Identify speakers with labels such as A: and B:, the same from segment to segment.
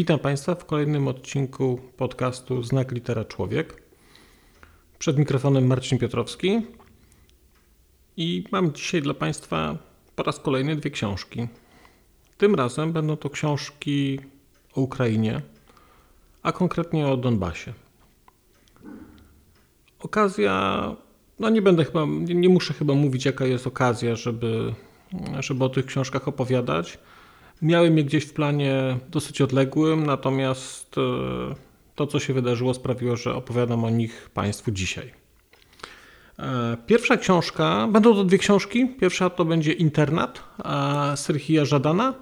A: Witam Państwa w kolejnym odcinku podcastu Znak Litera Człowiek. Przed mikrofonem Marcin Piotrowski i mam dzisiaj dla Państwa po raz kolejny dwie książki. Tym razem będą to książki o Ukrainie, a konkretnie o Donbasie. Okazja, no nie będę chyba, nie muszę chyba mówić, jaka jest okazja, żeby, żeby o tych książkach opowiadać. Miałem je gdzieś w planie dosyć odległym, natomiast e, to, co się wydarzyło, sprawiło, że opowiadam o nich Państwu dzisiaj. E, pierwsza książka, będą to dwie książki. Pierwsza to będzie Internat Serhija Żadana,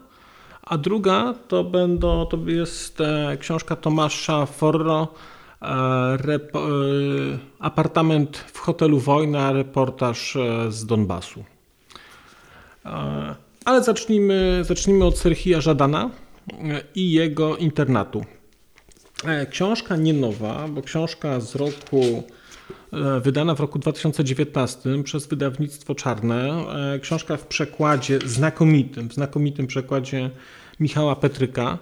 A: a druga to, będą, to jest e, książka Tomasza Forro, Apartament w hotelu Wojna, reportaż z Donbasu. Ale zacznijmy, zacznijmy od Serhija Żadana e, i jego internatu. E, książka nie nowa, bo książka z roku e, wydana w roku 2019 przez wydawnictwo Czarne. Książka w przekładzie znakomitym, w znakomitym przekładzie Michała Petryka.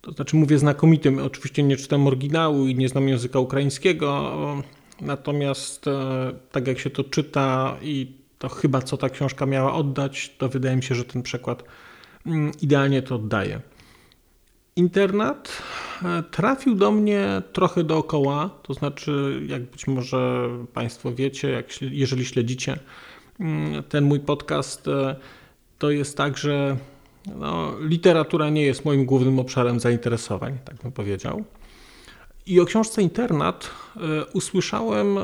A: To znaczy mówię znakomitym, oczywiście nie czytam oryginału i nie znam języka ukraińskiego, natomiast tak jak się to czyta i to chyba co ta książka miała oddać, to wydaje mi się, że ten przekład mm, idealnie to oddaje. Internat e, trafił do mnie trochę dookoła, to znaczy, jak być może Państwo wiecie, jak, jeżeli śledzicie mm, ten mój podcast, e, to jest tak, że no, literatura nie jest moim głównym obszarem zainteresowań, tak bym powiedział. I o książce Internat e, usłyszałem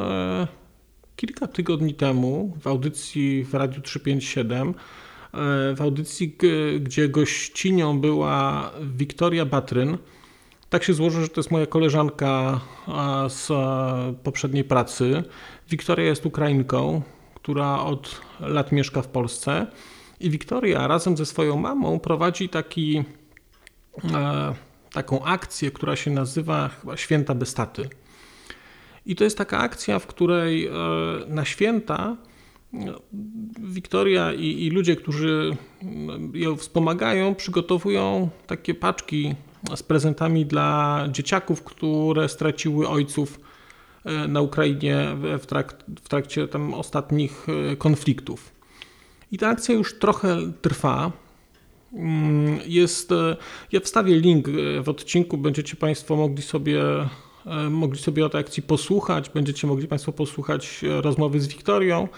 A: kilka tygodni temu w audycji w Radiu 357, e, w audycji, gdzie gościnią była Wiktoria Batryn. Tak się złoży, że to jest moja koleżanka z poprzedniej pracy. Wiktoria jest Ukrainką, która od lat mieszka w Polsce. I Wiktoria razem ze swoją mamą prowadzi taki, e, taką akcję, która się nazywa chyba Święta Bestaty. I to jest taka akcja, w której e, na święta no, Wiktoria i, i, ludzie, którzy ją wspomagają, przygotowują takie paczki z prezentami dla dzieciaków, które straciły ojców e, na Ukrainie w, w trakcie tam ostatnich e, konfliktów. I ta akcja już trochę trwa. Mm, jest, ja wstawię link w odcinku, będziecie Państwo mogli sobie E, mogli sobie o tej akcji posłuchać, będziecie mogli Państwo posłuchać e, rozmowy z Wiktorią.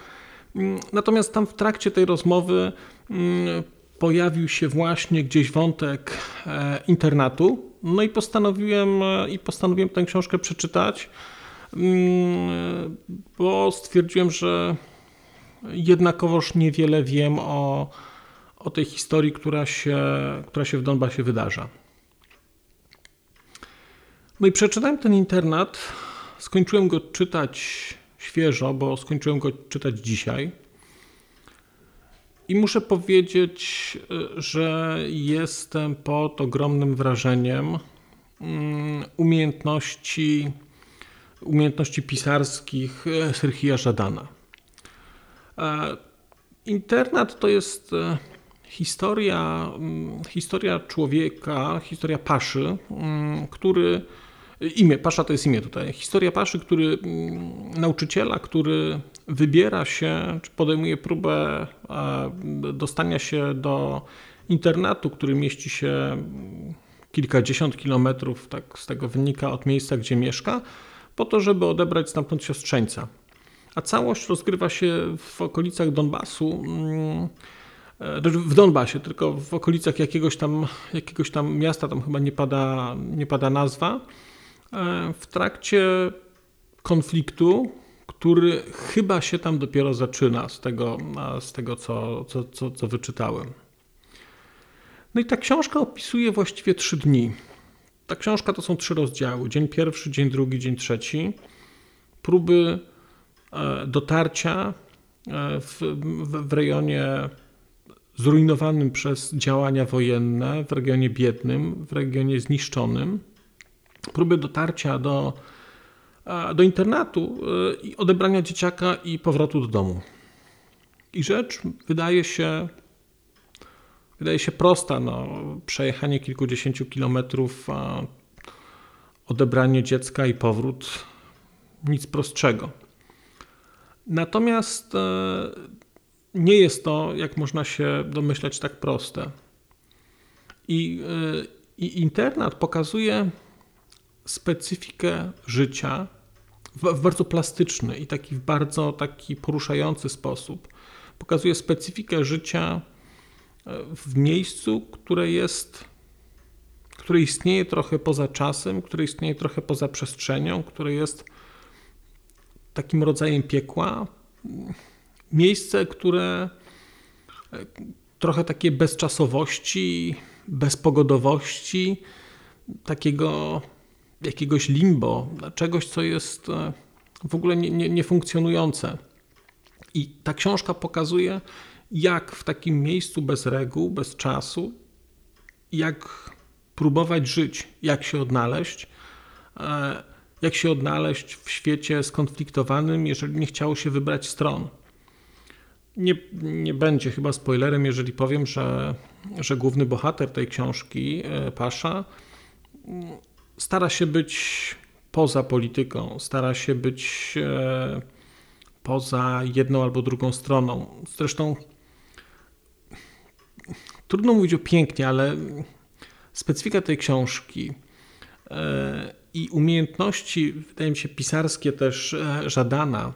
A: Mm, natomiast tam w trakcie tej rozmowy mm, pojawił się właśnie gdzieś wątek e, internatu. No i postanowiłem, i postanowiłem tę książkę przeczytać, mm, bo stwierdziłem, że jednakowoż niewiele wiem o, o tej historii, która się, która się w Donbasie wydarza. No i przeczytałem ten internat. Skończyłem go czytać świeżo, bo skończyłem go czytać dzisiaj. I muszę powiedzieć, że jestem pod ogromnym wrażeniem mm, umiejętności, umiejętności pisarskich Serhija Żadana. E, internat to jest e, historia, mm, historia człowieka, historia Paszy, mm, który Imię, Pasza to jest imię tutaj. Historia Paszy, który mm, nauczyciela, który wybiera się, czy podejmuje próbę dostania się do internatu, który mieści się mm, kilkadziesiąt kilometrów, tak z tego wynika, od miejsca, gdzie mieszka, po to, żeby odebrać stamtąd siostrzeńca. A całość rozgrywa się w okolicach Donbasu, mm, e, znaczy w Donbasie, tylko w okolicach jakiegoś tam, jakiegoś tam miasta, tam chyba nie pada, nie pada nazwa. E, w trakcie konfliktu, który chyba się tam dopiero zaczyna z tego, z tego co, co, co, co wyczytałem. No i ta książka opisuje właściwie trzy dni. ta książka to są trzy rozdziały: dzień pierwszy, dzień drugi, dzień trzeci. Próby e, dotarcia e, w, w, w rejonie zrujnowanym przez działania wojenne, w regionie biednym, w regionie zniszczonym. Próby dotarcia do, do internatu i odebrania dzieciaka i powrotu do domu. I rzecz wydaje się wydaje się prosta. No, przejechanie kilkudziesięciu kilometrów, odebranie dziecka i powrót nic prostszego. Natomiast e, nie jest to, jak można się domyśleć, tak proste. I, e, i internat pokazuje specyfikę życia w, w bardzo plastyczny i taki w bardzo taki poruszający sposób. Pokazuje specyfikę życia w miejscu, które jest, które istnieje trochę poza czasem, które istnieje trochę poza przestrzenią, które jest takim rodzajem piekła. Miejsce, które e, trochę takie bezczasowości, bezpogodowości, takiego jakiegoś limbo, czegoś, co jest e, w ogóle niefunkcjonujące. Nie, nie I ta książka pokazuje, jak w takim miejscu bez reguł, bez czasu, jak próbować żyć, jak się odnaleźć, e, jak się odnaleźć w świecie skonfliktowanym, jeżeli nie chciało się wybrać stron. Nie, nie będzie chyba spoilerem, jeżeli powiem, że, że główny bohater tej książki, e, Pasza, stara się być poza polityką, stara się być e, poza jedną albo drugą stroną. Zresztą trudno mówić o pięknie, ale specyfika tej książki e, i umiejętności, wydaje mi się, pisarskie też e, Żadana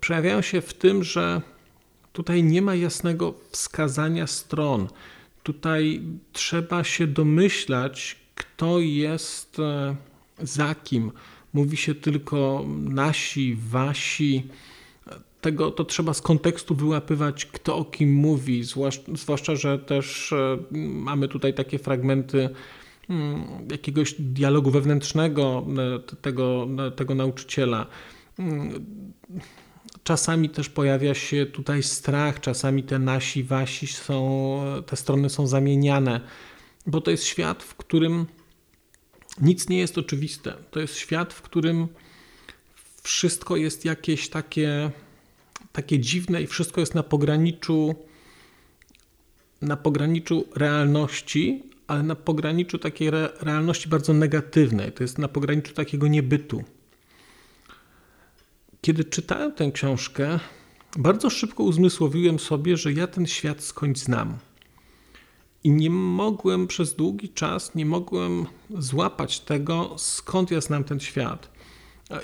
A: przejawiają się w tym, że tutaj nie ma jasnego wskazania stron. Tutaj trzeba się domyślać, kto jest za kim. Mówi się tylko nasi, wasi tego to trzeba z kontekstu wyłapywać, kto o kim mówi, zwłaszcza, że też e, mamy tutaj takie fragmenty mm, jakiegoś dialogu wewnętrznego e, tego, e, tego nauczyciela. Mm, czasami też pojawia się tutaj strach, czasami te nasi, wasi są, te strony są zamieniane, bo to jest świat, w którym nic nie jest oczywiste. To jest świat, w którym wszystko jest jakieś takie takie dziwne i wszystko jest na pograniczu na pograniczu realności, ale na pograniczu takiej re, realności bardzo negatywnej. To jest na pograniczu takiego niebytu. Kiedy czytałem tę książkę, bardzo szybko uzmysłowiłem sobie, że ja ten świat skądś znam. I nie mogłem przez długi czas, nie mogłem złapać tego, skąd ja znam ten świat.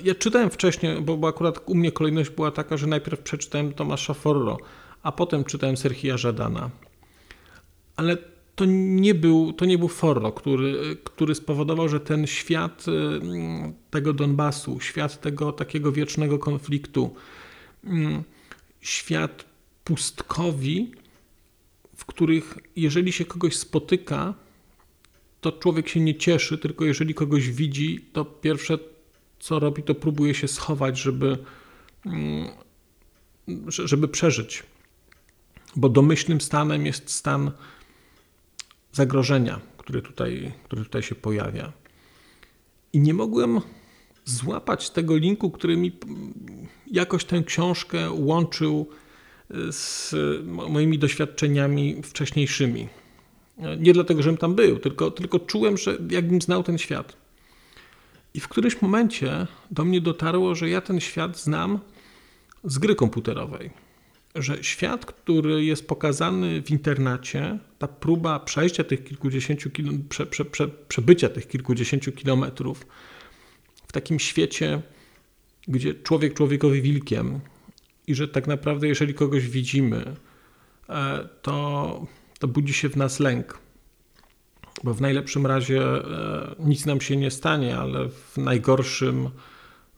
A: Ja czytałem wcześniej, bo, bo akurat u mnie kolejność była taka, że najpierw przeczytałem Tomasza Forro, a potem czytałem Serhija Żadana. Ale to nie był, to nie był Forro, który, który spowodował, że ten świat mm, tego Donbasu, świat tego takiego wiecznego konfliktu, mm, świat pustkowi, w których jeżeli się kogoś spotyka, to człowiek się nie cieszy, tylko jeżeli kogoś widzi, to pierwsze co robi, to próbuje się schować, żeby, mm, żeby przeżyć. Bo domyślnym stanem jest stan zagrożenia, który tutaj, który tutaj się pojawia. I nie mogłem złapać tego linku, który mi jakoś tę książkę łączył z moimi doświadczeniami wcześniejszymi. Nie dlatego, żebym tam był, tylko, tylko czułem, że jakbym znał ten świat. I w którymś momencie do mnie dotarło, że ja ten świat znam z gry komputerowej. Że świat, który jest pokazany w internacie, ta próba przejścia tych kilkudziesięciu, prze, prze, prze, przebycia tych kilkudziesięciu kilometrów w takim świecie, gdzie człowiek człowiekowi wilkiem i że tak naprawdę, jeżeli kogoś widzimy, e, to, to budzi się w nas lęk bo w najlepszym razie e, nic nam się nie stanie, ale w najgorszym,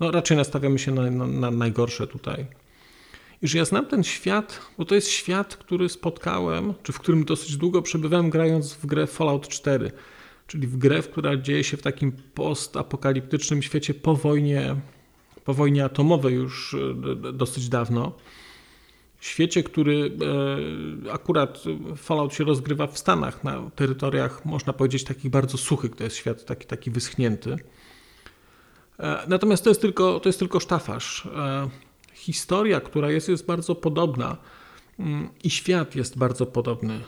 A: no raczej nastawiamy się na, na, na najgorsze tutaj. I że ja znam ten świat, bo to jest świat, który spotkałem, czy w którym dosyć długo przebywałem grając w grę Fallout 4. czyli w grę, która dzieje się w takim postapokaliptycznym świecie po wojnie, po wojnie atomowej już dosyć dawno. Świecie, który akurat Fallout się rozgrywa w Stanach, na terytoriach, można powiedzieć, takich bardzo suchych. To jest świat taki, taki wyschnięty. Natomiast to jest tylko, to jest tylko sztafasz historia, która jest, jest bardzo podobna mm, i świat jest bardzo podobny.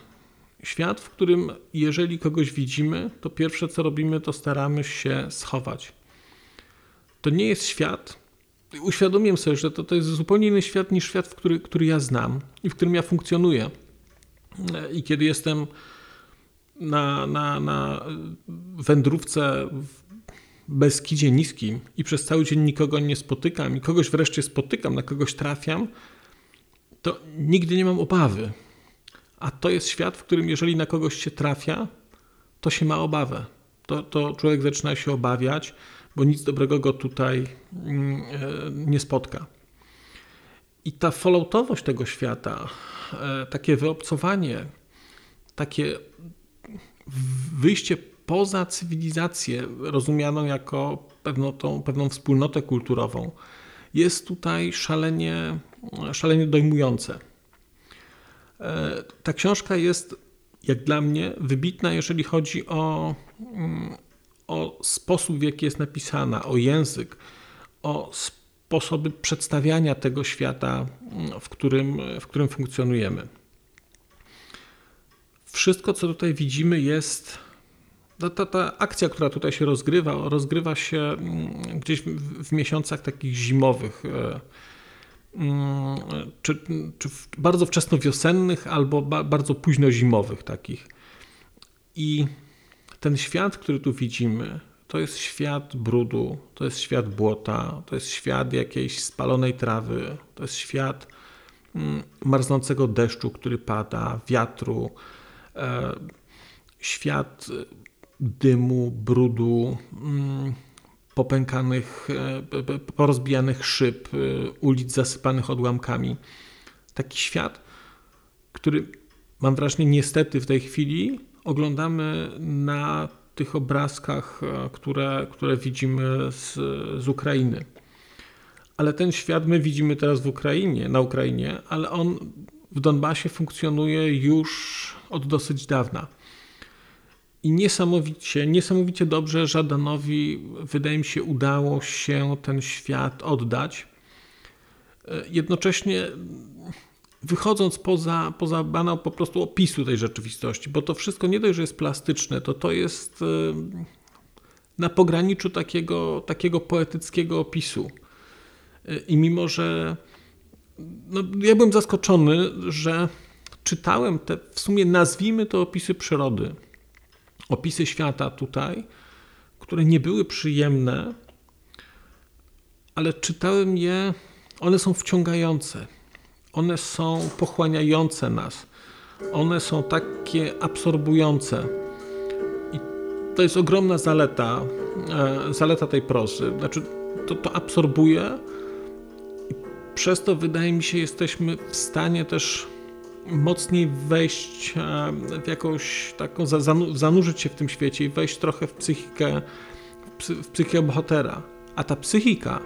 A: Świat, w którym jeżeli kogoś widzimy, to pierwsze co robimy, to staramy się schować. To nie jest świat. Uświadomiłem sobie, że to, to jest zupełnie inny świat niż świat, w który, który ja znam i w którym ja funkcjonuję. I kiedy jestem na, na, na wędrówce Beskidzie Niskim i przez cały dzień nikogo nie spotykam i kogoś wreszcie spotykam, na kogoś trafiam, to nigdy nie mam obawy. A to jest świat, w którym jeżeli na kogoś się trafia, to się ma obawę. To, to człowiek zaczyna się obawiać, bo nic dobrego go tutaj mm, e, nie spotka. I ta falloutowość tego świata, e, takie wyobcowanie, takie wyjście poza cywilizację, rozumianą jako pewną, tą, pewną wspólnotę kulturową, jest tutaj szalenie, szalenie dojmujące. E, ta książka jest, jak dla mnie, wybitna, jeżeli chodzi o, mm, o sposób, w jaki jest napisana, o język, o sposoby przedstawiania tego świata, w którym, w którym funkcjonujemy. Wszystko, co tutaj widzimy, jest ta, ta, ta, akcja, która tutaj się rozgrywa, rozgrywa się mm, gdzieś w, w miesiącach takich zimowych, e, mm, czy, czy bardzo wczesnowiosennych, albo ba, bardzo późno-zimowych takich. I ten świat, który tu widzimy, to jest świat brudu, to jest świat błota, to jest świat jakiejś spalonej trawy, to jest świat mm, marznącego deszczu, który pada, wiatru, e, świat dymu, brudu, mm, popękanych, e, porozbijanych szyb, e, ulic zasypanych odłamkami. Taki świat, który mam wrażenie, niestety w tej chwili oglądamy na tych obrazkach, e, które, które widzimy z, z Ukrainy. Ale ten świat my widzimy teraz w Ukrainie, na Ukrainie, ale on w Donbasie funkcjonuje już od dosyć dawna. I niesamowicie, niesamowicie dobrze Żadanowi, wydaje mi się, udało się ten świat oddać. E, jednocześnie wychodząc poza, poza banał po prostu opisu tej rzeczywistości, bo to wszystko nie dość, że jest plastyczne, to to jest e, na pograniczu takiego, takiego poetyckiego opisu. E, I mimo, że no, ja byłem zaskoczony, że czytałem te, w sumie nazwijmy to opisy przyrody opisy świata tutaj, które nie były przyjemne, ale czytałem je, one są wciągające, one są pochłaniające nas, one są takie absorbujące. I to jest ogromna zaleta, e, zaleta tej prozy. Znaczy, to, to absorbuje i przez to wydaje mi się, jesteśmy w stanie też mocniej wejść e, w jakąś taką, zanurzyć się w tym świecie i wejść trochę w psychikę, w psychikę bohatera. A ta psychika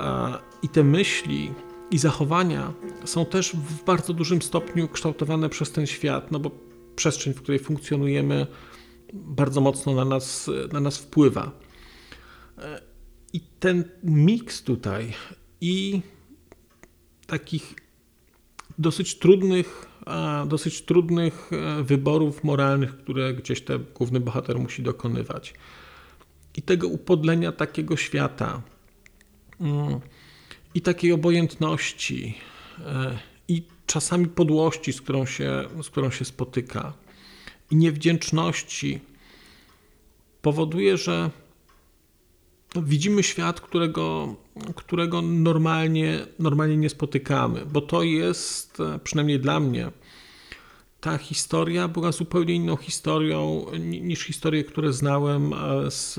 A: e, i te myśli i zachowania są też w bardzo dużym stopniu kształtowane przez ten świat, no bo przestrzeń, w której funkcjonujemy, bardzo mocno na nas, na nas wpływa. I ten miks tutaj i takich dosyć trudnych, dosyć trudnych e, wyborów moralnych, które gdzieś ten główny bohater musi dokonywać. I tego upodlenia takiego świata, mm, i takiej obojętności, e, i czasami podłości, z którą się, z którą się spotyka, i niewdzięczności, powoduje, że widzimy świat, którego, którego normalnie, normalnie nie spotykamy, bo to jest, e, przynajmniej dla mnie, ta historia była zupełnie inną historią niż historie, które znałem e, z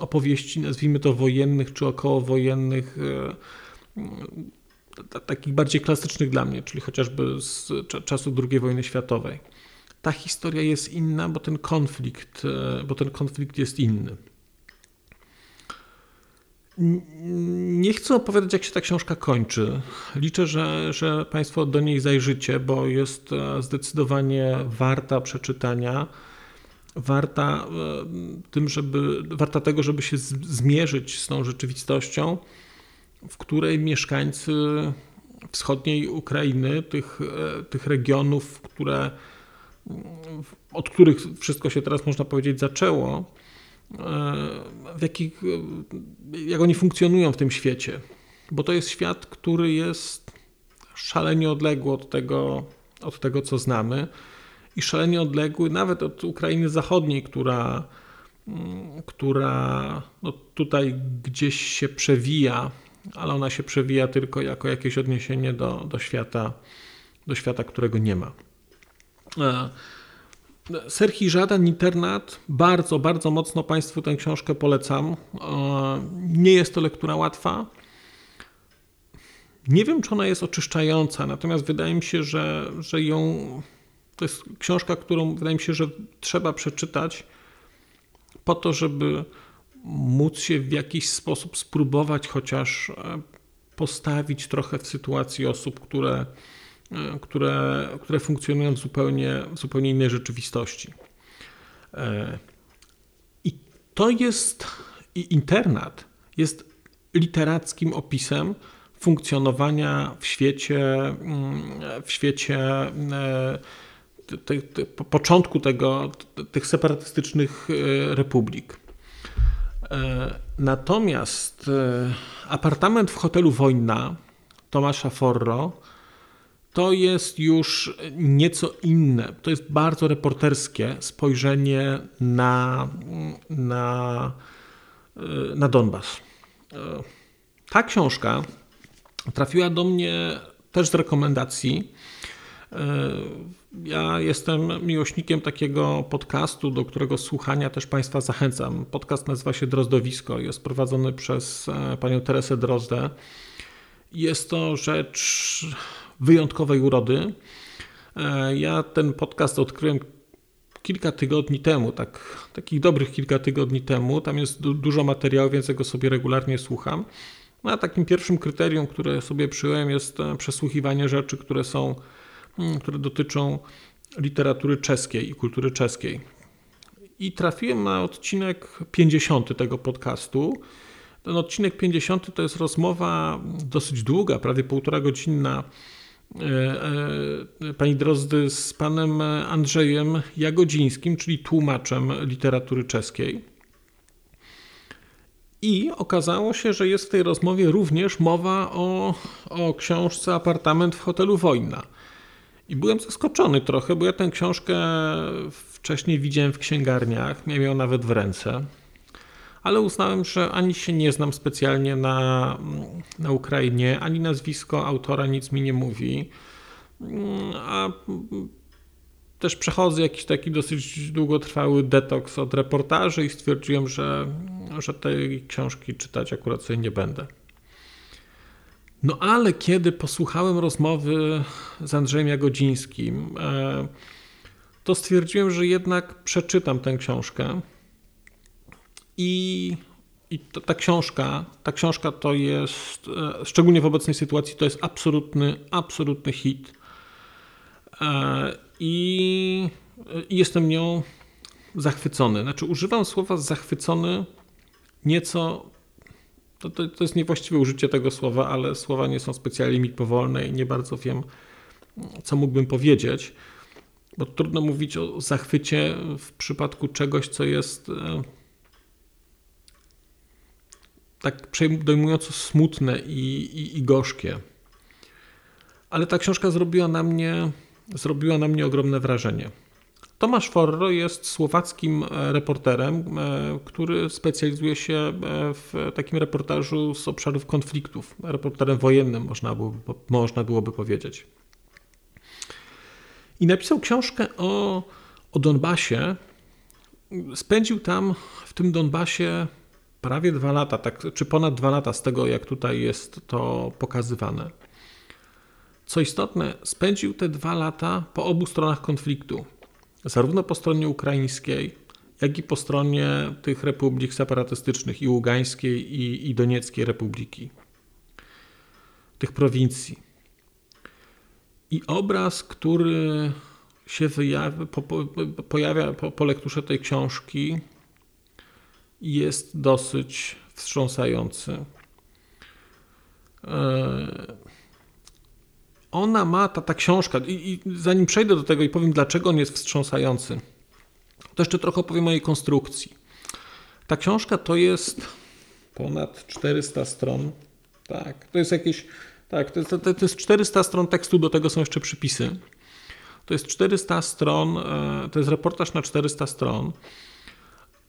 A: opowieści, nazwijmy to wojennych czy okołowojennych, takich bardziej klasycznych dla mnie, czyli chociażby z czasu II wojny światowej. ta historia jest inna, bo ten konflikt, bo ten konflikt jest inny. Nie chcę opowiadać, jak się ta książka kończy. Liczę, że, że Państwo do niej zajrzycie, bo jest e, zdecydowanie warta przeczytania. Warta, e, tym, żeby, warta tego, żeby się zmierzyć z tą rzeczywistością, w której mieszkańcy wschodniej Ukrainy, tych, e, tych regionów, które, od których wszystko się teraz można powiedzieć zaczęło, w jakich, jak oni funkcjonują w tym świecie. Bo to jest świat, który jest szalenie odległy od tego, od tego co znamy i szalenie odległy nawet od Ukrainy Zachodniej, która, która no tutaj gdzieś się przewija, ale ona się przewija tylko jako jakieś odniesienie do, do, świata, do świata, którego nie ma. E, Serhii Żadan Internat, bardzo, bardzo mocno Państwu tę książkę polecam. E, nie jest to lektura łatwa. Nie wiem, czy ona jest oczyszczająca, natomiast wydaje mi się, że, że ją. To jest książka, którą wydaje mi się, że trzeba przeczytać po to, żeby móc się w jakiś sposób spróbować chociaż e, postawić trochę w sytuacji osób, które E, które, które funkcjonują w zupełnie, w zupełnie innej rzeczywistości. E, I to jest, i internat jest literackim opisem funkcjonowania w świecie, mm, w świecie te, te, początku tego, tych separatystycznych republik. Natomiast apartament w hotelu Wojna Tomasza Forro to jest już nieco inne. To jest bardzo reporterskie spojrzenie na, na, na Donbas. Ta książka trafiła do mnie też z rekomendacji. Ja jestem miłośnikiem takiego podcastu, do którego słuchania też Państwa zachęcam. Podcast nazywa się Drozdowisko, jest prowadzony przez e, panią Teresę Drozdę. Jest to rzecz wyjątkowej urody. E, ja ten podcast odkryłem kilka tygodni temu, tak, takich dobrych kilka tygodni temu. Tam jest du dużo materiału, więc ja go sobie regularnie słucham. No, a takim pierwszym kryterium, które sobie przyjąłem, jest e, przesłuchiwanie rzeczy, które są, które dotyczą literatury czeskiej i kultury czeskiej. I trafiłem na odcinek 50 tego podcastu. Ten odcinek 50 to jest rozmowa dosyć długa, prawie półtora godzinna E, e, pani Drozdy z panem Andrzejem Jagodzińskim, czyli tłumaczem literatury czeskiej. I okazało się, że jest w tej rozmowie również mowa o, o książce Apartament w hotelu Wojna. I byłem zaskoczony trochę, bo ja tę książkę wcześniej widziałem w księgarniach, miałem ją nawet w ręce ale uznałem, że ani się nie znam specjalnie na, na Ukrainie, ani nazwisko autora nic mi nie mówi. A też przechodzę jakiś taki dosyć długotrwały detoks od reportaży i stwierdziłem, że, że tej książki czytać akurat sobie nie będę. No ale kiedy posłuchałem rozmowy z Andrzejem Jagodzińskim, e, to stwierdziłem, że jednak przeczytam tę książkę. I, i ta książka, ta książka to jest, e, szczególnie w obecnej sytuacji, to jest absolutny, absolutny hit. E, I, i jestem nią zachwycony. Znaczy, używam słowa zachwycony nieco. To, to, to, jest niewłaściwe użycie tego słowa, ale słowa nie są specjalnie mi powolne i nie bardzo wiem, co mógłbym powiedzieć, bo trudno mówić o zachwycie w przypadku czegoś, co jest e, tak przejmująco smutne i, i, i gorzkie. Ale ta książka zrobiła na mnie, zrobiła na mnie ogromne wrażenie. Tomasz Forro jest słowackim e, reporterem, e, który specjalizuje się e, w takim reportażu z obszarów konfliktów. Reporterem wojennym, można byłoby, można byłoby powiedzieć. I napisał książkę o, o Donbasie. Spędził tam, w tym Donbasie, prawie dwa lata, tak, czy ponad dwa lata z tego, jak tutaj jest to pokazywane. Co istotne, spędził te dwa lata po obu stronach konfliktu. Zarówno po stronie ukraińskiej, jak i po stronie tych republik separatystycznych i Ługańskiej i, i Donieckiej Republiki, tych prowincji. I obraz, który się wyjawia, po, po, pojawia po, po lekturze tej książki, jest dosyć wstrząsający. E, ona ma, ta, ta książka, i, i, zanim przejdę do tego i powiem, dlaczego on jest wstrząsający, to jeszcze trochę opowiem o jej konstrukcji. Ta książka to jest ponad 400 stron. Tak, to jest jakieś. Tak, to to, to jest 400 stron tekstu, do tego są jeszcze przypisy. To jest 400 stron, e, to jest reportaż na 400 stron.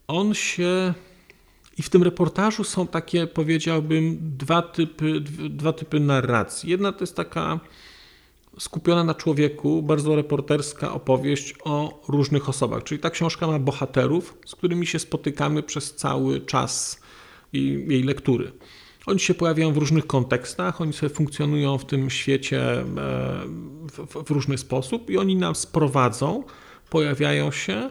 A: On się. I w tym reportażu są takie, powiedziałbym, dwa typy, dwa typy narracji. Jedna to jest taka skupiona na człowieku, bardzo reporterska opowieść o różnych osobach. Czyli ta książka ma bohaterów, z którymi się spotykamy przez cały czas jej lektury. Oni się pojawiają w różnych kontekstach, oni sobie funkcjonują w tym świecie e, w, różny sposób i oni nas prowadzą, pojawiają się.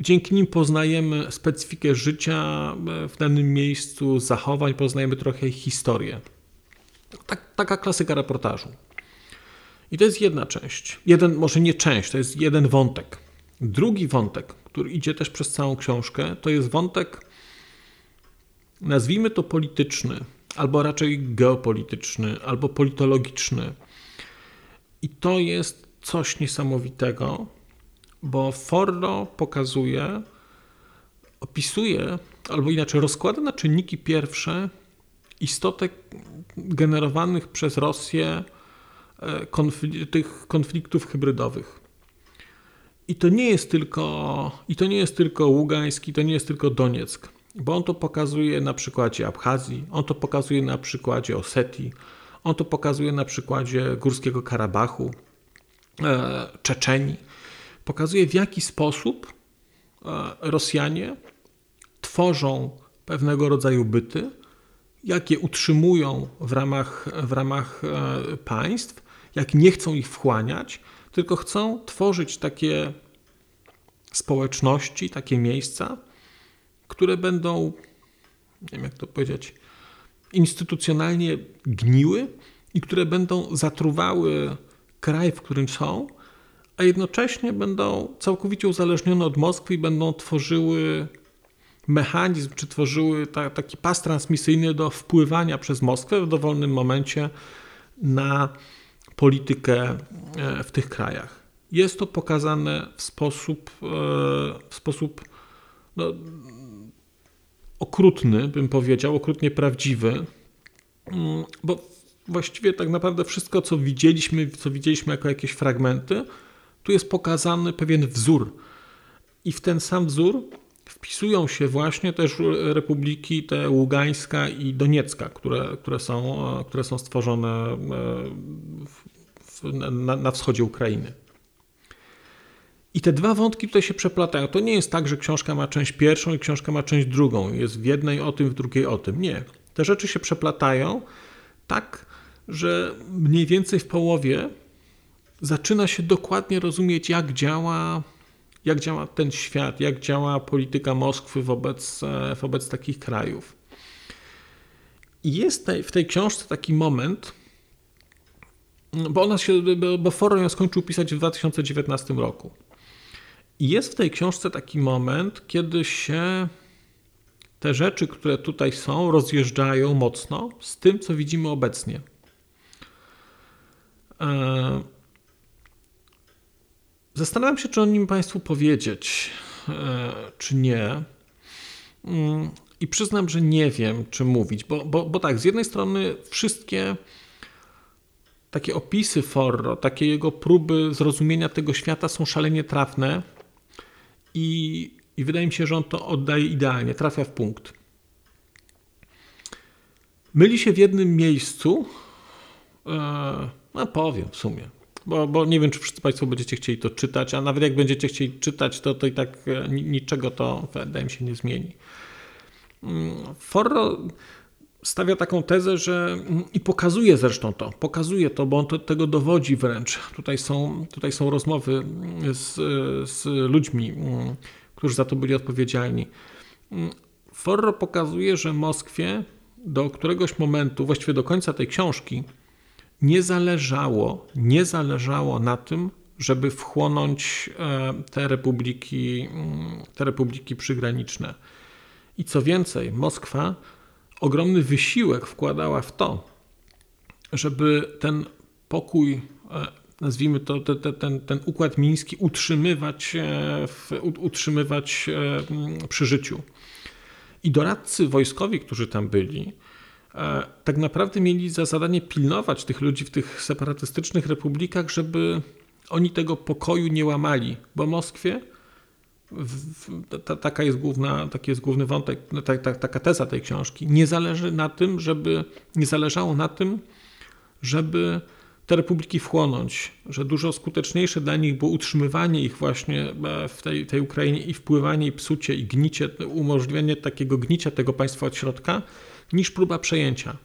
A: Dzięki nim poznajemy specyfikę życia e, w danym miejscu, zachowań, poznajemy trochę ich historię. Tak, taka klasyka reportażu. I to jest jedna część. Jeden, może nie część, to jest jeden wątek. Drugi wątek, który idzie też przez całą książkę, to jest wątek, nazwijmy to polityczny, albo raczej geopolityczny, albo politologiczny. I to jest coś niesamowitego, bo Fordo pokazuje, opisuje, albo inaczej rozkłada na czynniki pierwsze istotek generowanych przez Rosję konfl tych konfliktów hybrydowych. I to nie jest tylko, i to nie jest tylko Ługański, to nie jest tylko Donieck, bo on to pokazuje na przykładzie Abchazji, on to pokazuje na przykładzie Osetii, on to pokazuje na przykładzie Górskiego Karabachu, e, Czeczenii. Pokazuje w jaki sposób e, Rosjanie tworzą pewnego rodzaju byty, jakie utrzymują w ramach, w ramach państw jak nie chcą ich wchłaniać, tylko chcą tworzyć takie społeczności, takie miejsca, które będą, nie wiem jak to powiedzieć, instytucjonalnie gniły i które będą zatruwały kraj, w którym są, a jednocześnie będą całkowicie uzależnione od Moskwy i będą tworzyły mechanizm, czy tworzyły ta, taki pas transmisyjny do wpływania przez Moskwę w dowolnym momencie na politykę e, w tych krajach. Jest to pokazane w sposób, e, w sposób no, okrutny, bym powiedział, okrutnie prawdziwy, mm, bo właściwie tak naprawdę wszystko, co widzieliśmy, co widzieliśmy jako jakieś fragmenty, tu jest pokazany pewien wzór. I w ten sam wzór wpisują się właśnie też republiki te Ługańska i Doniecka, które, które, są, które są stworzone e, w, na, na wschodzie Ukrainy. I te dwa wątki tutaj się przeplatają. To nie jest tak, że książka ma część pierwszą i książka ma część drugą. Jest w jednej o tym, w drugiej o tym. Nie. Te rzeczy się przeplatają tak, że mniej więcej w połowie zaczyna się dokładnie rozumieć, jak działa jak działa ten świat, jak działa polityka Moskwy wobec, e, wobec takich krajów. I jest w tej książce taki moment, bo ona się, bo Forum ją skończył pisać w 2019 roku. Jest w tej książce taki moment, kiedy się te rzeczy, które tutaj są, rozjeżdżają mocno z tym, co widzimy obecnie. E, Zastanawiam się, czy o nim Państwu powiedzieć, e, czy nie. Mm, I przyznam, że nie wiem, czy mówić, bo, bo, bo tak, z jednej strony wszystkie takie opisy Forro, takie jego próby zrozumienia tego świata są szalenie trafne i, i wydaje mi się, że on to oddaje idealnie, trafia w punkt. Myli się w jednym miejscu, e, no powiem w sumie, bo, bo nie wiem, czy wszyscy Państwo będziecie chcieli to czytać, a nawet jak będziecie chcieli czytać, to, to i tak e, niczego to wydaje mi się nie zmieni. Mm, Forro stawia taką tezę, że i pokazuje zresztą to, pokazuje to, bo on to, tego dowodzi wręcz. Tutaj są, tutaj są rozmowy z, z ludźmi, którzy za to byli odpowiedzialni. Forro pokazuje, że Moskwie do któregoś momentu, właściwie do końca tej książki, nie zależało, nie zależało na tym, żeby wchłonąć e, te republiki, te republiki przygraniczne. I co więcej, Moskwa ogromny wysiłek wkładała w to, żeby ten pokój, e, nazwijmy to ten, ten, ten układ miński, utrzymywać, e, utrzymywać przy życiu. I doradcy wojskowi, którzy tam byli, tak naprawdę mieli za zadanie pilnować tych ludzi w tych separatystycznych republikach, żeby oni tego pokoju nie łamali, bo Moskwie taka jest główna, taki jest główny wątek, no, taka teza tej książki. Nie zależy na tym, żeby, nie zależało na tym, żeby te republiki wchłonąć, że dużo skuteczniejsze dla nich było utrzymywanie ich właśnie e, w tej, tej Ukrainie i wpływanie, i psucie, i gnicie, umożliwienie takiego gnicia tego państwa od środka, niż próba przejęcia.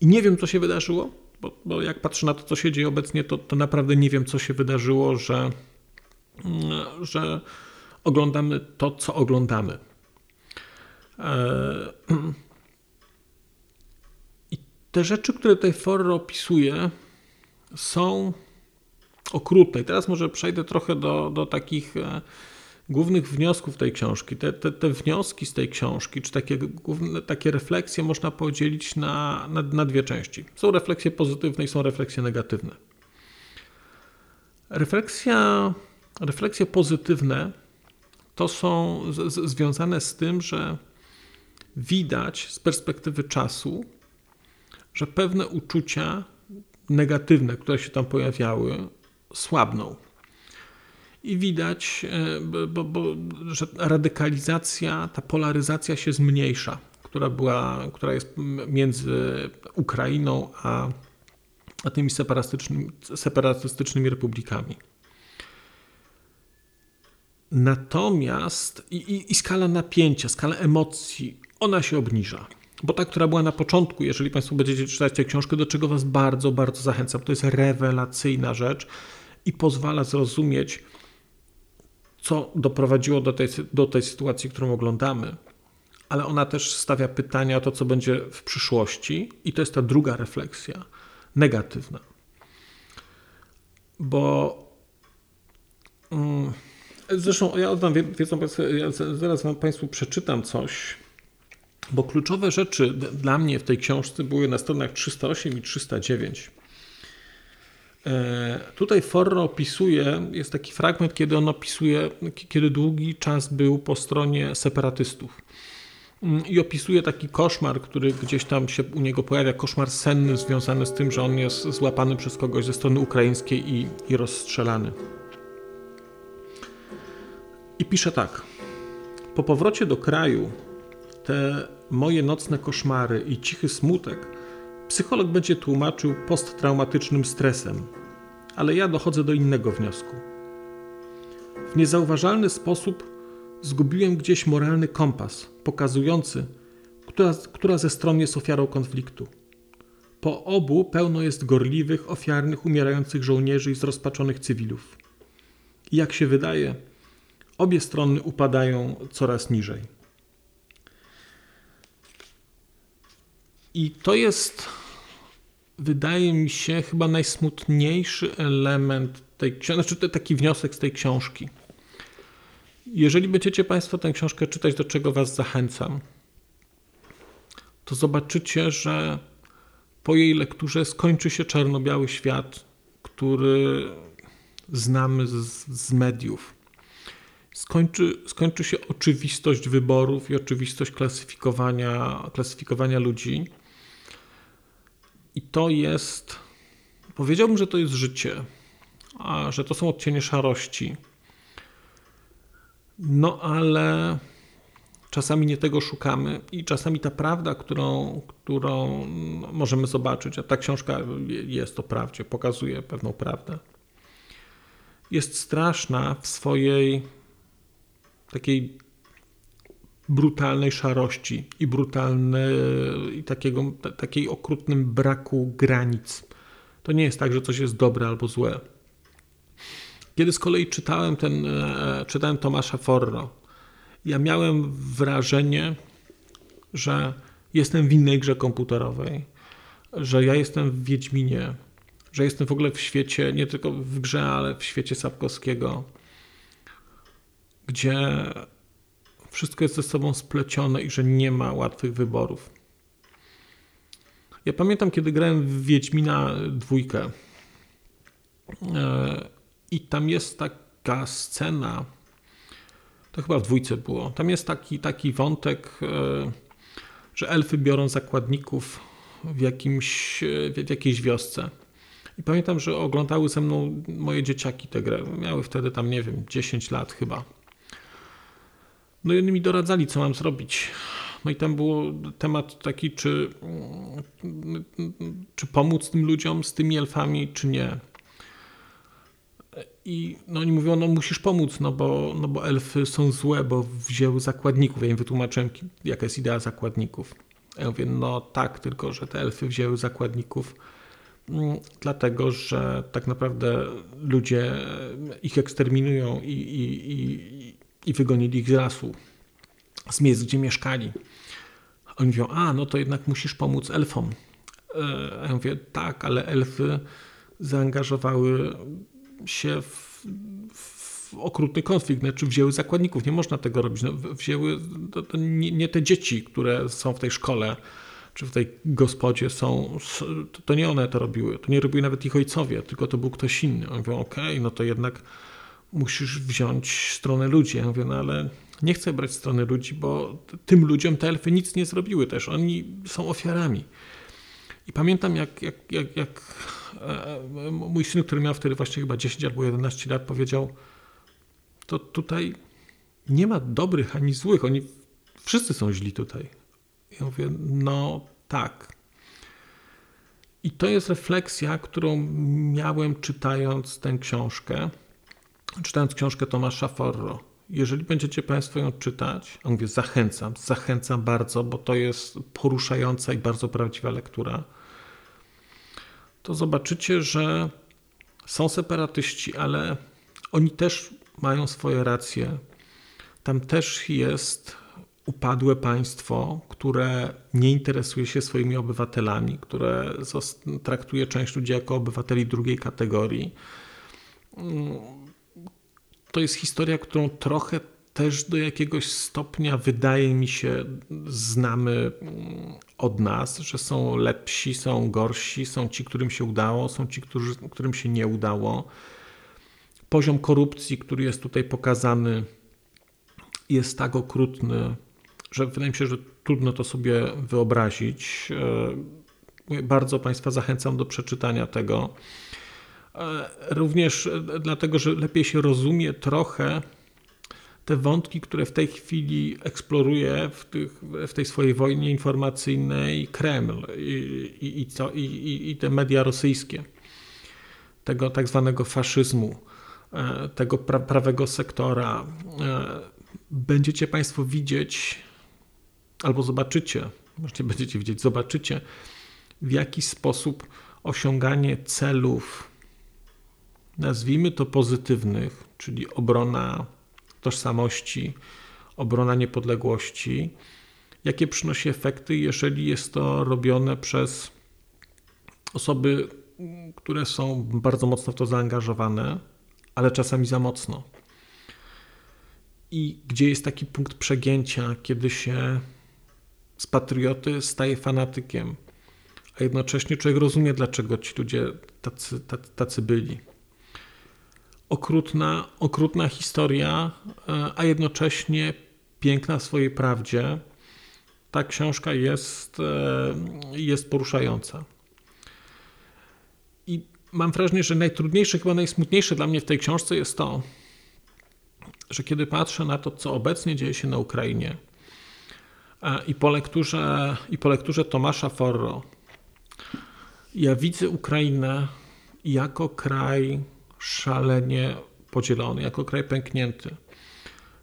A: I nie wiem, co się wydarzyło, bo, bo jak patrzę na to, co się dzieje obecnie, to, to naprawdę nie wiem, co się wydarzyło, że, mm, że oglądamy to, co oglądamy. E, I te rzeczy, które tutaj Forro opisuje, są okrutne. I teraz może przejdę trochę do, do takich e, głównych wniosków tej książki. Te, te, te, wnioski z tej książki, czy takie, główne, takie refleksje można podzielić na, na, na dwie części. Są refleksje pozytywne i są refleksje negatywne. Refleksja, refleksje pozytywne to są z, z, związane z tym, że widać z perspektywy czasu, że pewne uczucia negatywne, które się tam pojawiały, słabną. I widać, e, bo, bo, że radykalizacja, ta polaryzacja się zmniejsza, która, była, która jest między Ukrainą a, a tymi separatystycznymi, separatystycznymi republikami. Natomiast i, i, i skala napięcia, skala emocji, ona się obniża. Bo ta, która była na początku, jeżeli Państwo będziecie czytać tę książkę, do czego Was bardzo, bardzo zachęcam, to jest rewelacyjna rzecz i pozwala zrozumieć, co doprowadziło do tej, do tej sytuacji, którą oglądamy. Ale ona też stawia pytania o to, co będzie w przyszłości, i to jest ta druga refleksja, negatywna. Bo. Mm, zresztą ja oddam, wiedzą ja zaraz Wam Państwu przeczytam coś, bo kluczowe rzeczy dla mnie w tej książce były na stronach 308 i 309. E, tutaj Forro opisuje, jest taki fragment, kiedy on opisuje, kiedy długi czas był po stronie separatystów. Mm, I opisuje taki koszmar, który gdzieś tam się u niego pojawia, koszmar senny związany z tym, że on jest złapany przez kogoś ze strony ukraińskiej i, i rozstrzelany. I pisze tak. Po powrocie do kraju te moje nocne koszmary i cichy smutek psycholog będzie tłumaczył posttraumatycznym stresem, ale ja dochodzę do innego wniosku. W niezauważalny sposób zgubiłem gdzieś moralny kompas pokazujący, która, która ze stron jest ofiarą konfliktu. Po obu pełno jest gorliwych, ofiarnych, umierających żołnierzy i zrozpaczonych cywilów. I jak się wydaje, obie strony upadają coraz niżej. I to jest, wydaje mi się, chyba najsmutniejszy element tej książki, znaczy taki wniosek z tej książki. Jeżeli będziecie Państwo tę książkę czytać, do czego Was zachęcam, to zobaczycie, że po jej lekturze skończy się czarno-biały świat, który znamy z, z mediów. Skończy, skończy się oczywistość wyborów i oczywistość klasyfikowania, klasyfikowania ludzi. I to jest, powiedziałbym, że to jest życie, a że to są odcienie szarości. No ale czasami nie tego szukamy i czasami ta prawda, którą, którą możemy zobaczyć, a ta książka jest o prawdzie, pokazuje pewną prawdę, jest straszna w swojej takiej brutalnej szarości i brutalnej, i takiego, takiej okrutnym braku granic. To nie jest tak, że coś jest dobre albo złe. Kiedy z kolei czytałem, ten, e, czytałem Tomasza Forro, ja miałem wrażenie, że jestem w innej grze komputerowej, że ja jestem w Wiedźminie, że jestem w ogóle w świecie, nie tylko w grze, ale w świecie Sapkowskiego, gdzie wszystko jest ze sobą splecione i że nie ma łatwych wyborów. Ja pamiętam, kiedy grałem w Wiedźmina dwójkę e, i tam jest taka scena, to chyba w dwójce było, tam jest taki, taki wątek, e, że elfy biorą zakładników w, jakimś, w jakiejś wiosce. I pamiętam, że oglądały ze mną moje dzieciaki tę grę. Miały wtedy tam, nie wiem, 10 lat chyba. No i oni mi doradzali, co mam zrobić. No i tam był temat taki, czy, czy pomóc tym ludziom z tymi elfami, czy nie. I no oni mówią, no musisz pomóc, no bo, no bo elfy są złe, bo wzięły zakładników. Ja im wytłumaczyłem, jaka jest idea zakładników. Ja mówię, no tak, tylko że te elfy wzięły zakładników mm, dlatego, że tak naprawdę ludzie ich eksterminują i, i, i, i wygonili ich z lasu, z miejsc, gdzie mieszkali. Oni mówią, a no to jednak musisz pomóc elfom. E, ja mówię, tak, ale elfy zaangażowały się w, w okrutny konflikt, znaczy wzięły zakładników. Nie można tego robić. No, wzięły to, to nie, nie, te dzieci, które są w tej szkole czy w tej gospodzie są, to nie one to robiły. To nie robiły nawet ich ojcowie, tylko to był ktoś inny. Oni mówią, okej, okay, no to jednak musisz wziąć stronę ludzi. Ja mówię, no ale nie chcę brać strony ludzi, bo tym ludziom te elfy nic nie zrobiły też. Oni są ofiarami. I pamiętam, jak, jak, jak, jak e, mój syn, który miał wtedy właśnie chyba 10 albo 11 lat, powiedział: To tutaj nie ma dobrych ani złych, oni wszyscy są źli tutaj. Ja mówię: No tak. I to jest refleksja, którą miałem czytając tę książkę, czytając książkę Tomasza Forro. Jeżeli będziecie Państwo ją czytać, a mówię, zachęcam, zachęcam bardzo, bo to jest poruszająca i bardzo prawdziwa lektura to zobaczycie, że są separatyści, ale oni też mają swoje racje. Tam też jest upadłe państwo, które nie interesuje się swoimi obywatelami, które traktuje część ludzi jako obywateli drugiej kategorii. To jest historia, którą trochę też do jakiegoś stopnia wydaje mi się znamy mm, od nas, że są lepsi, są gorsi, są ci, którym się udało, są ci, którzy, którym się nie udało. Poziom korupcji, który jest tutaj pokazany, jest tak okrutny, że wydaje mi się, że trudno to sobie wyobrazić. E, bardzo Państwa zachęcam do przeczytania tego. E, również dlatego, że lepiej się rozumie trochę te wątki, które w tej chwili eksploruje w, tych, w tej swojej wojnie informacyjnej Kreml i, i, i, co, i, i te media rosyjskie, tego tak zwanego faszyzmu, e, tego pra, prawego sektora. E, będziecie Państwo widzieć, albo zobaczycie, może będziecie widzieć, zobaczycie, w jaki sposób osiąganie celów, nazwijmy to pozytywnych, czyli obrona tożsamości, obrona niepodległości, jakie przynosi efekty, jeżeli jest to robione przez osoby, które są bardzo mocno w to zaangażowane, ale czasami za mocno. I gdzie jest taki punkt przegięcia, kiedy się z patrioty staje fanatykiem, a jednocześnie człowiek rozumie, dlaczego ci ludzie tacy, tacy, byli okrutna, okrutna historia, e, a jednocześnie piękna w swojej prawdzie. Ta książka jest, e, jest poruszająca. I mam wrażenie, że najtrudniejsze, chyba najsmutniejsze dla mnie w tej książce jest to, że kiedy patrzę na to, co obecnie dzieje się na Ukrainie e, i po lekturze, i po lekturze Tomasza Forro, ja widzę Ukrainę jako kraj szalenie podzielony, jako kraj pęknięty.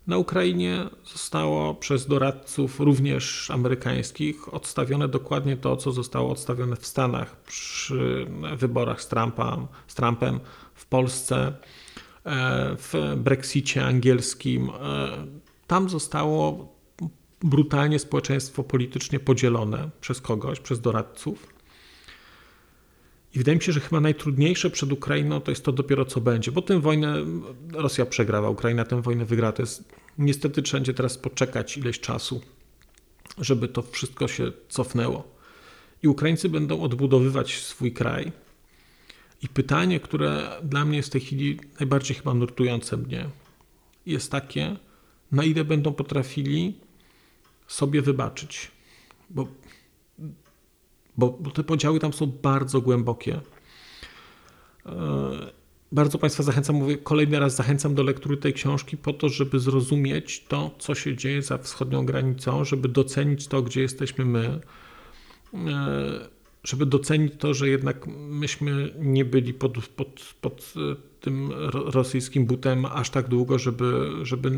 A: Na Ukrainie zostało przez doradców, również amerykańskich, odstawione dokładnie to, co zostało odstawione w Stanach przy wyborach z, Trumpa, z Trumpem, w Polsce, e, w Brexicie angielskim. E, tam zostało brutalnie społeczeństwo politycznie podzielone przez kogoś, przez doradców. I wydaje mi się, że chyba najtrudniejsze przed Ukrainą to jest to dopiero co będzie, bo tę wojnę Rosja przegrała, Ukraina tę wojnę wygra. To jest niestety trzeba będzie teraz poczekać ileś czasu, żeby to wszystko się cofnęło. I Ukraińcy będą odbudowywać swój kraj. I pytanie, które dla mnie jest w tej chwili najbardziej chyba nurtujące mnie, jest takie, na ile będą potrafili sobie wybaczyć. Bo bo, te podziały tam są bardzo głębokie. E, bardzo Państwa zachęcam, mówię kolejny raz, zachęcam do lektury tej książki po to, żeby zrozumieć to, co się dzieje za wschodnią granicą, żeby docenić to, gdzie jesteśmy my, e, żeby docenić to, że jednak myśmy nie byli pod, pod, pod e, tym rosyjskim butem aż tak długo, żeby, żeby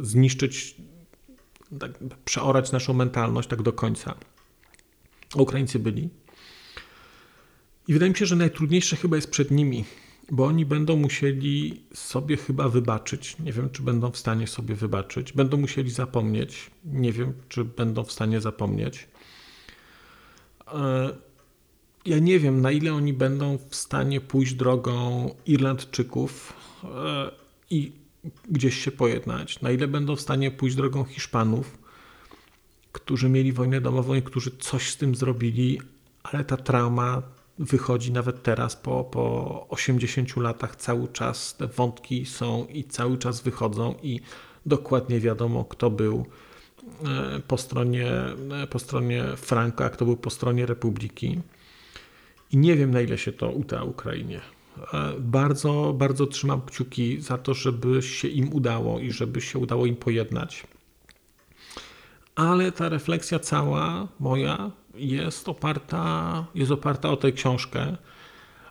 A: zniszczyć, tak, przeorać naszą mentalność tak do końca. Ukraińcy byli. I wydaje mi się, że najtrudniejsze chyba jest przed nimi, bo oni będą musieli sobie chyba wybaczyć. Nie wiem, czy będą w stanie sobie wybaczyć. Będą musieli zapomnieć. Nie wiem, czy będą w stanie zapomnieć. E, ja nie wiem, na ile oni będą w stanie pójść drogą Irlandczyków e, i gdzieś się pojednać. Na ile będą w stanie pójść drogą Hiszpanów którzy mieli wojnę domową i którzy coś z tym zrobili, ale ta trauma wychodzi nawet teraz po, po 80 latach cały czas. Te wątki są i cały czas wychodzą i dokładnie wiadomo, kto był e, po stronie, e, po stronie Franka, a kto był po stronie Republiki. I nie wiem, na ile się to uda Ukrainie. E, bardzo, bardzo trzymam kciuki za to, żeby się im udało i żeby się udało im pojednać ale ta refleksja cała moja jest oparta, jest oparta o tę książkę.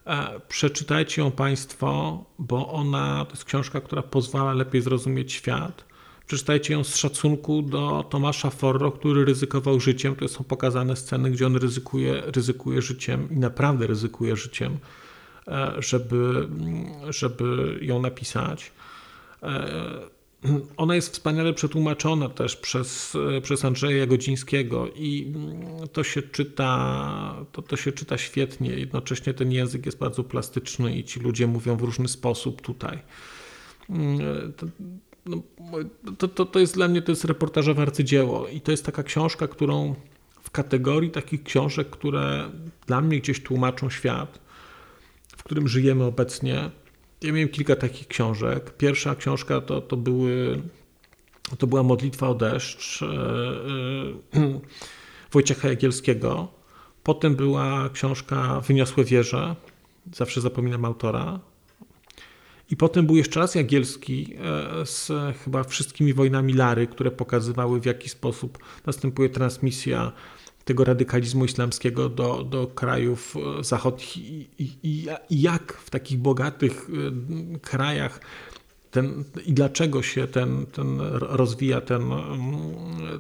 A: E, przeczytajcie ją Państwo, bo ona to jest książka, która pozwala lepiej zrozumieć świat. Przeczytajcie ją z szacunku do Tomasza Forro, który ryzykował życiem. To są pokazane sceny, gdzie on ryzykuje, ryzykuje życiem i naprawdę ryzykuje życiem, e, żeby, żeby ją napisać. E, ona jest wspaniale przetłumaczona też przez, przez Andrzeja Godzińskiego i to się czyta, to, to się czyta świetnie. Jednocześnie ten język jest bardzo plastyczny i ci ludzie mówią w różny sposób tutaj. To, no, to, to, to jest dla mnie to jest reportażowe arcydzieło i to jest taka książka, którą w kategorii takich książek, które dla mnie gdzieś tłumaczą świat, w którym żyjemy obecnie, ja miałem kilka takich książek. Pierwsza książka to, to, były, to była Modlitwa o deszcz e, e, Wojciecha Jagielskiego. Potem była książka Wyniosłe wieże. Zawsze zapominam autora. I potem był jeszcze raz Jagielski e, z chyba wszystkimi wojnami Lary, które pokazywały w jaki sposób następuje transmisja tego radykalizmu islamskiego do, do krajów e, zachodnich i, i, i jak w takich bogatych e, krajach ten, i dlaczego się ten, ten rozwija, ten,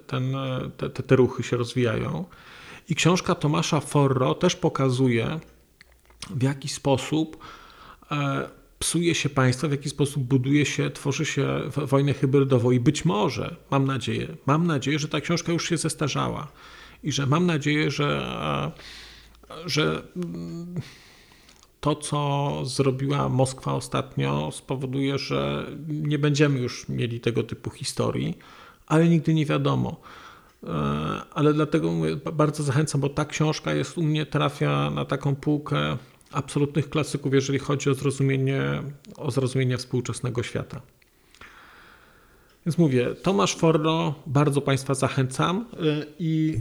A: ten, te, te ruchy się rozwijają. I książka Tomasza Forro też pokazuje, w jaki sposób e, psuje się państwo, w jaki sposób buduje się, tworzy się wojnę hybrydową. I być może, mam nadzieję, mam nadzieję, że ta książka już się zestarzała i że mam nadzieję, że, że to, co zrobiła Moskwa ostatnio, spowoduje, że nie będziemy już mieli tego typu historii, ale nigdy nie wiadomo. E, ale dlatego bardzo zachęcam, bo ta książka jest u mnie, trafia na taką półkę absolutnych klasyków, jeżeli chodzi o zrozumienie, o zrozumienie współczesnego świata. Więc mówię, Tomasz Forno, bardzo Państwa zachęcam y, i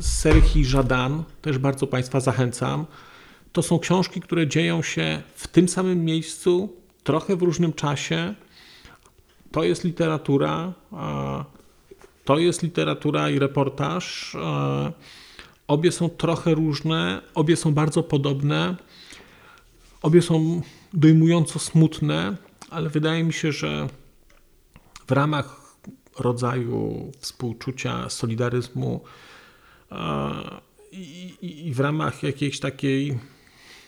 A: Serhi Żadan też bardzo Państwa zachęcam. To są książki, które dzieją się w tym samym miejscu, trochę w różnym czasie. To jest literatura, to jest literatura i reportaż. Obie są trochę różne, obie są bardzo podobne, obie są dojmująco smutne, ale wydaje mi się, że w ramach rodzaju współczucia, solidaryzmu i, w ramach jakiejś takiej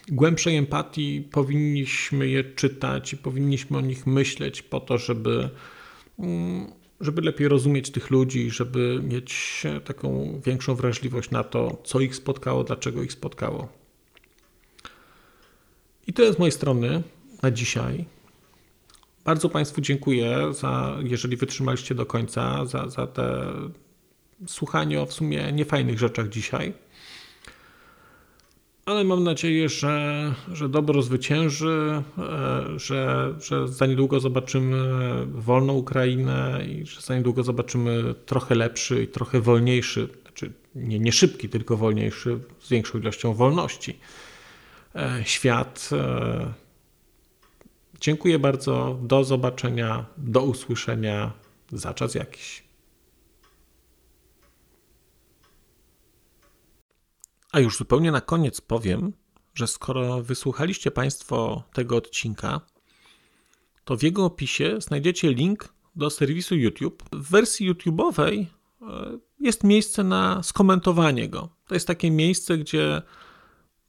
A: głębszej empatii powinniśmy je czytać i powinniśmy o nich myśleć po to, żeby, mm, żeby lepiej rozumieć tych ludzi, żeby mieć taką większą wrażliwość na to, co ich spotkało, dlaczego ich spotkało. I to jest z mojej strony na dzisiaj. Bardzo Państwu dziękuję, za, jeżeli wytrzymaliście do końca, za, za te słuchanie o w sumie niefajnych rzeczach dzisiaj ale mam nadzieję, że, że dobro zwycięży, e, że, że za niedługo zobaczymy wolną Ukrainę i że za niedługo zobaczymy trochę lepszy i trochę wolniejszy, znaczy nie, nie szybki, tylko wolniejszy, z większą ilością wolności e, świat. Dziękuję bardzo. Do zobaczenia, do usłyszenia za czas jakiś. A już zupełnie na koniec powiem, że skoro wysłuchaliście Państwo tego odcinka, to w jego opisie znajdziecie link do serwisu YouTube. W wersji YouTube'owej e, jest miejsce na skomentowanie go. To jest takie miejsce, gdzie